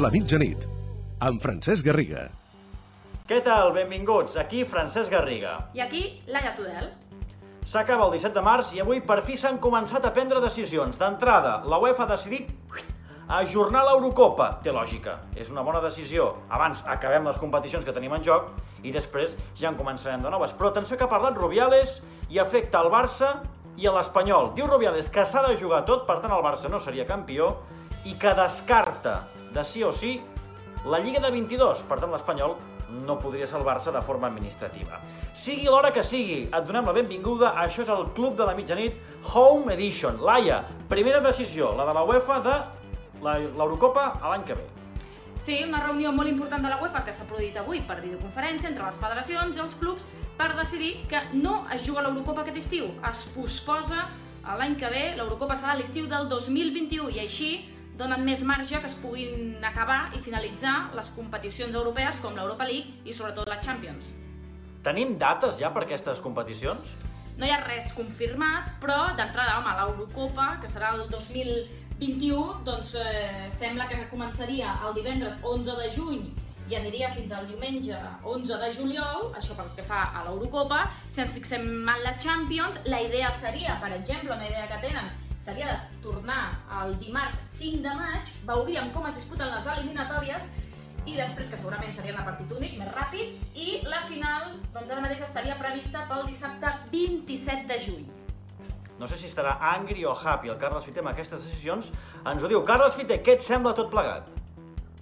de la mitjanit, amb Francesc Garriga. Què tal? Benvinguts. Aquí Francesc Garriga. I aquí, Laia Tudel. S'acaba el 17 de març i avui per fi s'han començat a prendre decisions. D'entrada, la UEFA ha decidit ajornar l'Eurocopa. Té lògica, és una bona decisió. Abans acabem les competicions que tenim en joc i després ja en començarem de noves. Però atenció que ha parlat Rubiales i afecta el Barça i a l'Espanyol. Diu Rubiales que s'ha de jugar tot, per tant el Barça no seria campió i que descarta de sí o sí la Lliga de 22. Per tant l'Espanyol no podria salvar-se de forma administrativa. Sigui l'hora que sigui, et donem la benvinguda. Això és el Club de la Mitjanit Home Edition. Laia, primera decisió, la de la UEFA de l'Eurocopa a l'any que ve. Sí, una reunió molt important de la UEFA que s'ha produït avui per videoconferència entre les federacions i els clubs per decidir que no es juga l'Eurocopa aquest estiu. Es posposa l'any que ve, l'Eurocopa serà l'estiu del 2021 i així donen més marge que es puguin acabar i finalitzar les competicions europees com l'Europa League i sobretot la Champions. Tenim dates ja per aquestes competicions? No hi ha res confirmat, però d'entrada, home, l'Eurocopa, que serà el 2021, doncs eh, sembla que començaria el divendres 11 de juny i aniria fins al diumenge 11 de juliol, això pel que fa a l'Eurocopa. Si ens fixem en la Champions, la idea seria, per exemple, una idea que tenen, seria de tornar el dimarts 5 de maig, veuríem com es disputen les eliminatòries i després, que segurament seria una partit únic, més ràpid, i la final, doncs ara mateix estaria prevista pel dissabte 27 de juny. No sé si estarà angry o happy el Carles Fiter amb aquestes decisions. Ens ho diu. Carles Fiter, què et sembla tot plegat?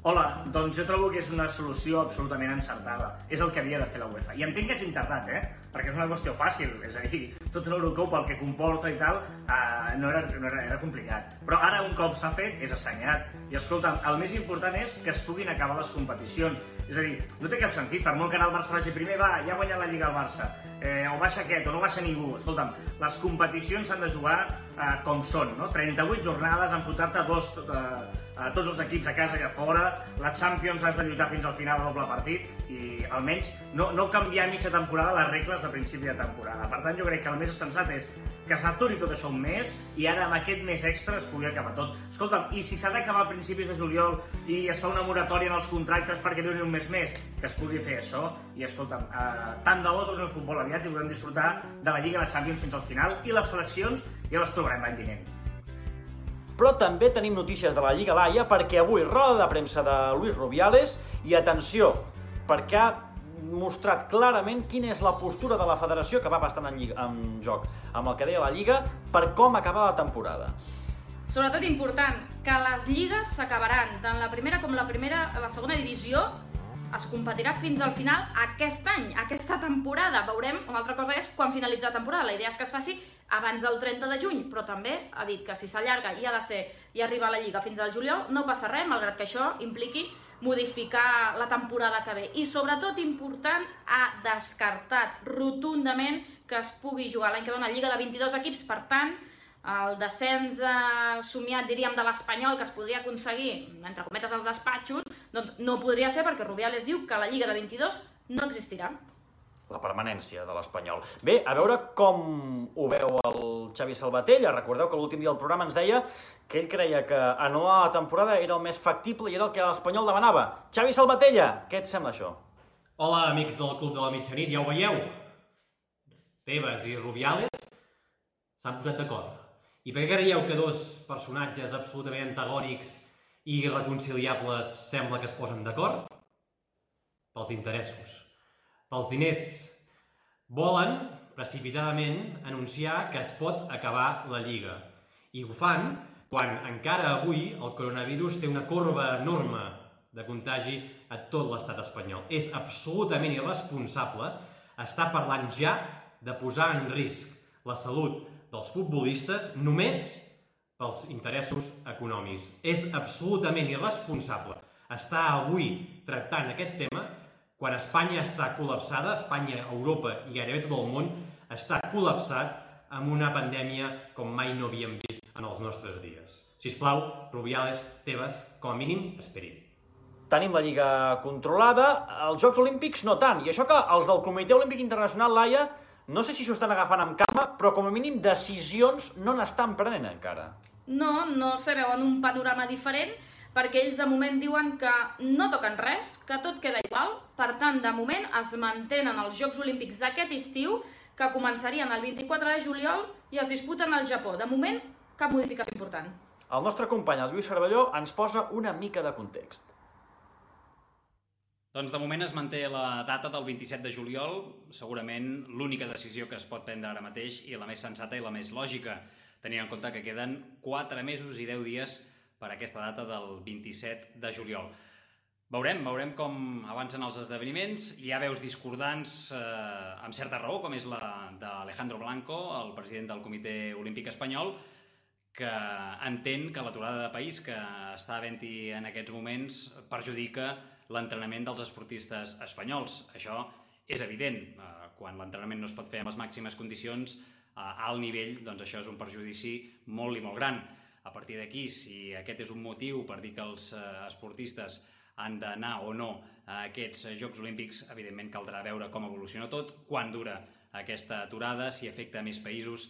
Hola, doncs jo trobo que és una solució absolutament encertada. És el que havia de fer la UEFA. I entenc que ets interdat, eh? Perquè és una qüestió fàcil. És a dir, tota l'Eurocopa, el que comporta i tal, eh, no, era, no era, era complicat. Però ara, un cop s'ha fet, és assenyat. I escolta'm, el més important és que es puguin acabar les competicions. És a dir, no té cap sentit, per molt que ara el Barça vagi primer, va, ja ha guanyat la Lliga el Barça. Eh, o baixa aquest, o no baixa ningú. Escolta'm, les competicions s'han de jugar eh, com són, no? 38 jornades, enfotar-te dos, eh, a tots els equips a casa i a fora, la Champions has de lluitar fins al final a doble partit i almenys no, no canviar a mitja temporada les regles de principi de temporada. Per tant, jo crec que el més sensat és que s'aturi tot això un mes i ara amb aquest mes extra es pugui acabar tot. Escolta'm, i si s'ha d'acabar a principis de juliol i es fa una moratòria en els contractes perquè duri un mes més, que es pugui fer això i escolta'm, eh, tant de bo torni el futbol aviat i podem disfrutar de la Lliga de la Champions fins al final i les seleccions ja les trobarem l'any vinent. Però també tenim notícies de la Lliga Laia perquè avui roda de premsa de Luis Rubiales i atenció, perquè ha mostrat clarament quina és la postura de la federació que va bastant en, lliga, en joc amb el que deia la Lliga per com acabar la temporada. Sobretot important, que les lligues s'acabaran, tant la primera com la primera, la segona divisió es competirà fins al final aquest any, aquesta temporada. Veurem, una altra cosa és quan finalitza la temporada. La idea és que es faci abans del 30 de juny, però també ha dit que si s'allarga i ha de ser i arribar a la Lliga fins al juliol, no passa res, malgrat que això impliqui modificar la temporada que ve. I sobretot important, ha descartat rotundament que es pugui jugar l'any que ve una Lliga de 22 equips, per tant, el descens eh, somiat, diríem, de l'Espanyol que es podria aconseguir, entre cometes, als despatxos, doncs no podria ser perquè Rubiales diu que la Lliga de 22 no existirà. La permanència de l'Espanyol. Bé, a veure com ho veu el Xavi Salvatella. Recordeu que l'últim dia del programa ens deia que ell creia que anul·lar la temporada era el més factible i era el que l'Espanyol demanava. Xavi Salvatella, què et sembla això? Hola, amics del Club de la Mitjanit, ja ho veieu? Tebas i Rubiales s'han posat d'acord. I per què creieu que dos personatges absolutament antagònics i irreconciliables sembla que es posen d'acord? Pels interessos. Pels diners. Volen, precipitadament, anunciar que es pot acabar la Lliga. I ho fan quan encara avui el coronavirus té una corba enorme de contagi a tot l'estat espanyol. És absolutament irresponsable estar parlant ja de posar en risc la salut dels futbolistes només pels interessos econòmics. És absolutament irresponsable estar avui tractant aquest tema quan Espanya està col·lapsada, Espanya, Europa i gairebé tot el món està col·lapsat amb una pandèmia com mai no havíem vist en els nostres dies. Si us plau, Rubiales, Tebas, com a mínim, esperin. Tenim la Lliga controlada, els Jocs Olímpics no tant. I això que els del Comitè Olímpic Internacional, Laia, no sé si s'ho estan agafant amb calma, però com a mínim decisions no n'estan prenent encara. No, no se veuen un panorama diferent. Perquè ells de moment diuen que no toquen res, que tot queda igual, per tant, de moment es mantenen els Jocs Olímpics d'aquest estiu, que començarien el 24 de juliol i es disputen al Japó. De moment, cap modificació important. El nostre company, el Lluís Cervelló, ens posa una mica de context. Doncs de moment es manté la data del 27 de juliol, segurament l'única decisió que es pot prendre ara mateix i la més sensata i la més lògica, tenint en compte que queden 4 mesos i 10 dies per aquesta data del 27 de juliol. Veurem, veurem com avancen els esdeveniments. Hi ha veus discordants eh, amb certa raó, com és la d'Alejandro Blanco, el president del Comitè Olímpic Espanyol, que entén que l'aturada de país que està havent-hi en aquests moments perjudica l'entrenament dels esportistes espanyols. Això és evident. Eh, quan l'entrenament no es pot fer en les màximes condicions, a alt nivell, doncs això és un perjudici molt i molt gran. A partir d'aquí, si aquest és un motiu per dir que els eh, esportistes han d'anar o no a aquests Jocs Olímpics, evidentment caldrà veure com evoluciona tot, quan dura aquesta aturada, si afecta més països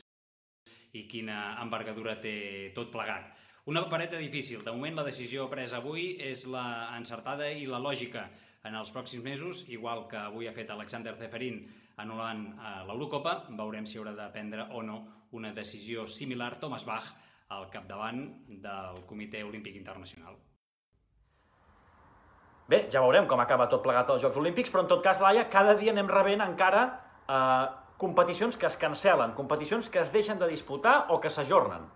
i quina envergadura té tot plegat. Una papereta difícil. De moment, la decisió presa avui és la encertada i la lògica. En els pròxims mesos, igual que avui ha fet Alexander Zeferin anul·lant eh, l'Eurocopa, veurem si haurà de prendre o no una decisió similar Thomas Bach al capdavant del Comitè Olímpic Internacional. Bé, ja veurem com acaba tot plegat als Jocs Olímpics, però en tot cas, Laia, cada dia anem rebent encara eh, competicions que es cancelen, competicions que es deixen de disputar o que s'ajornen.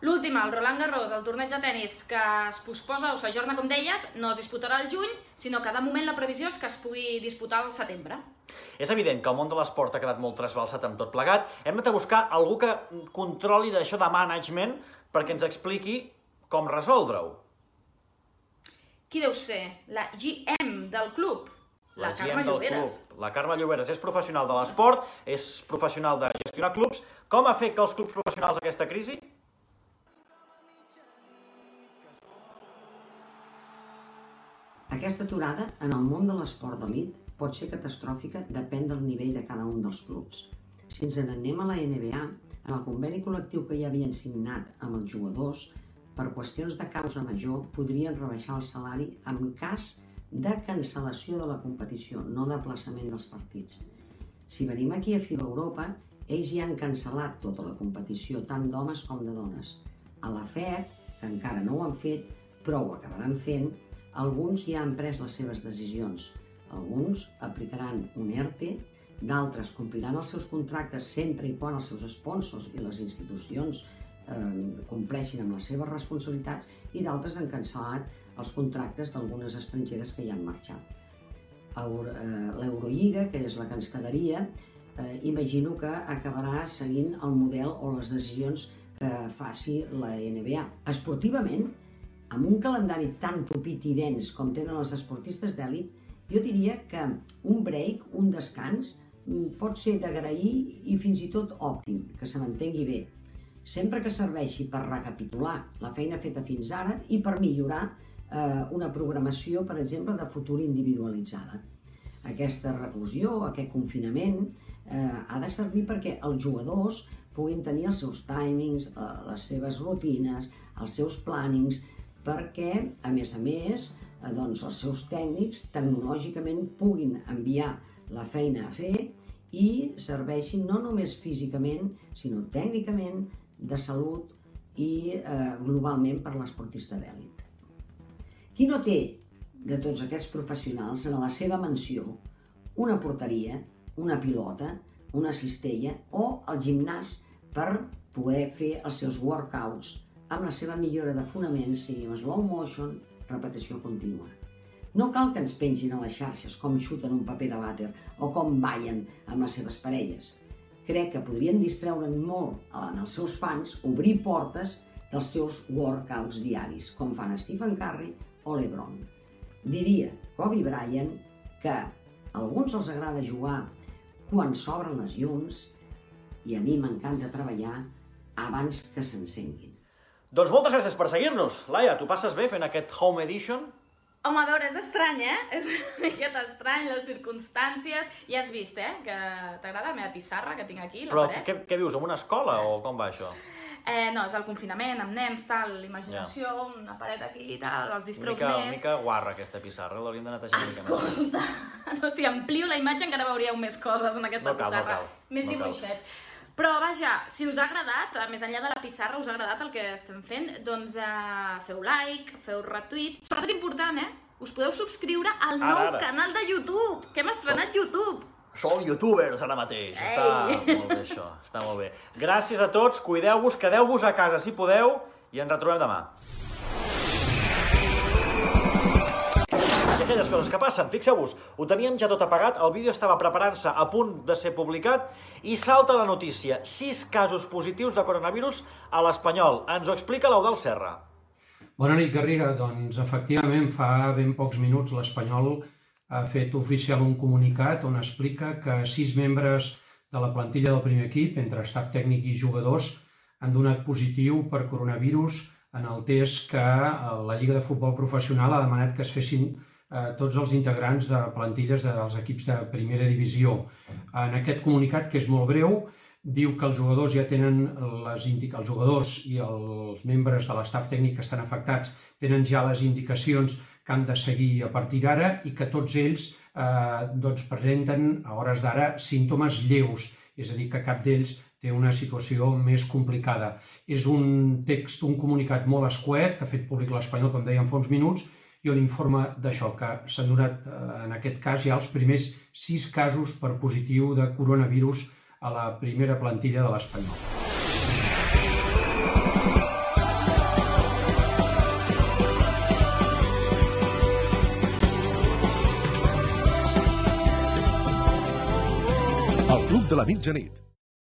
L'última, el Roland Garros, el torneig de tennis que es posposa o s'ajorna, com deies, no es disputarà al juny, sinó que de moment la previsió és que es pugui disputar al setembre. És evident que el món de l'esport ha quedat molt trasbalsat amb tot plegat. Hem de buscar algú que controli d'això de management perquè ens expliqui com resoldre-ho. Qui deu ser? La GM del club? La, Carme GM del Lloberes. Club. La Carme Lloberes és professional de l'esport, és professional de gestionar clubs. Com afecta els clubs professionals aquesta crisi? Aquesta aturada en el món de l'esport d'elit pot ser catastròfica depèn del nivell de cada un dels clubs. Si ens n'anem a la NBA, en el conveni col·lectiu que ja havien signat amb els jugadors, per qüestions de causa major podrien rebaixar el salari en cas de cancel·lació de la competició, no d'aplaçament dels partits. Si venim aquí a FIBA Europa, ells ja han cancel·lat tota la competició, tant d'homes com de dones. A la FED, que encara no ho han fet, però ho acabaran fent, alguns ja han pres les seves decisions. Alguns aplicaran un ERTE, d'altres compliran els seus contractes sempre i quan els seus sponsors i les institucions eh, compleixin amb les seves responsabilitats i d'altres han cancel·lat els contractes d'algunes estrangeres que ja han marxat. Eh, L'Eurolliga, que és la que ens quedaria, eh, imagino que acabarà seguint el model o les decisions que faci la NBA. Esportivament, amb un calendari tan tupit i dens com tenen els esportistes d'èlit, jo diria que un break, un descans, pot ser d'agrair i fins i tot òptim, que se n'entengui bé, sempre que serveixi per recapitular la feina feta fins ara i per millorar eh, una programació, per exemple, de futur individualitzada. Aquesta reclusió, aquest confinament, eh, ha de servir perquè els jugadors puguin tenir els seus timings, eh, les seves rutines, els seus plannings, perquè, a més a més, eh, doncs, els seus tècnics tecnològicament puguin enviar la feina a fer i serveixin no només físicament, sinó tècnicament, de salut i eh, globalment per l'esportista d'èlit. Qui no té de tots aquests professionals en la seva mansió una porteria, una pilota, una cistella o el gimnàs per poder fer els seus workouts amb la seva millora de fonaments, sigui en slow motion, repetició contínua. No cal que ens pengin a les xarxes com xuten un paper de vàter o com ballen amb les seves parelles. Crec que podrien distreure'n molt en els seus fans obrir portes dels seus workouts diaris, com fan Stephen Curry o LeBron. Diria Kobe Bryant que a alguns els agrada jugar quan s'obren les llums i a mi m'encanta treballar abans que s'encenguin. Doncs moltes gràcies per seguir-nos. Laia, tu passes bé fent aquest Home Edition? Home, a veure, és estrany, eh? És una miqueta estrany, les circumstàncies. Ja has vist, eh? Que t'agrada la meva pissarra que tinc aquí, la Però paret? què, què vius, en una escola o com va això? Eh, no, és el confinament, amb nens, tal, l'imaginació, una paret aquí i tal, els Una distreus mica, una més. mica guarra aquesta pissarra, l'hauríem de netejar una mica més. Escolta, no, si amplio la imatge encara veuríeu més coses en aquesta No cal, no pissarra. cal, més no cal. Però vaja, si us ha agradat, més enllà de la pissarra, us ha agradat el que estem fent, doncs eh, feu like, feu retweet. Sobretot important, eh? Us podeu subscriure al Ara, nou ara. canal de YouTube, que hem estrenat YouTube. Som youtubers ara mateix. Ei! Està molt bé això, està molt bé. Gràcies a tots, cuideu-vos, quedeu-vos a casa si podeu i ens retrobem demà. Aquelles coses que passen, fixeu-vos, ho teníem ja tot apagat, el vídeo estava preparant-se a punt de ser publicat i salta la notícia. Sis casos positius de coronavirus a l'Espanyol. Ens ho explica l'Eudal Serra. Bona nit, Garriga. Doncs, efectivament, fa ben pocs minuts l'Espanyol ha fet oficial un comunicat on explica que sis membres de la plantilla del primer equip, entre staff tècnic i jugadors, han donat positiu per coronavirus en el test que la Lliga de Futbol Professional ha demanat que es fessin eh, tots els integrants de plantilles dels equips de primera divisió. En aquest comunicat, que és molt breu, diu que els jugadors ja tenen les els jugadors i els membres de l'estaf tècnic que estan afectats tenen ja les indicacions que han de seguir a partir d'ara i que tots ells eh, doncs presenten a hores d'ara símptomes lleus, és a dir, que cap d'ells té una situació més complicada. És un text, un comunicat molt escuet que ha fet públic l'Espanyol, com dèiem fa uns minuts, i on informa d'això, que s'han donat eh, en aquest cas ja els primers sis casos per positiu de coronavirus a la primera plantilla de l'Espanyol. El Club de la Mitjanit.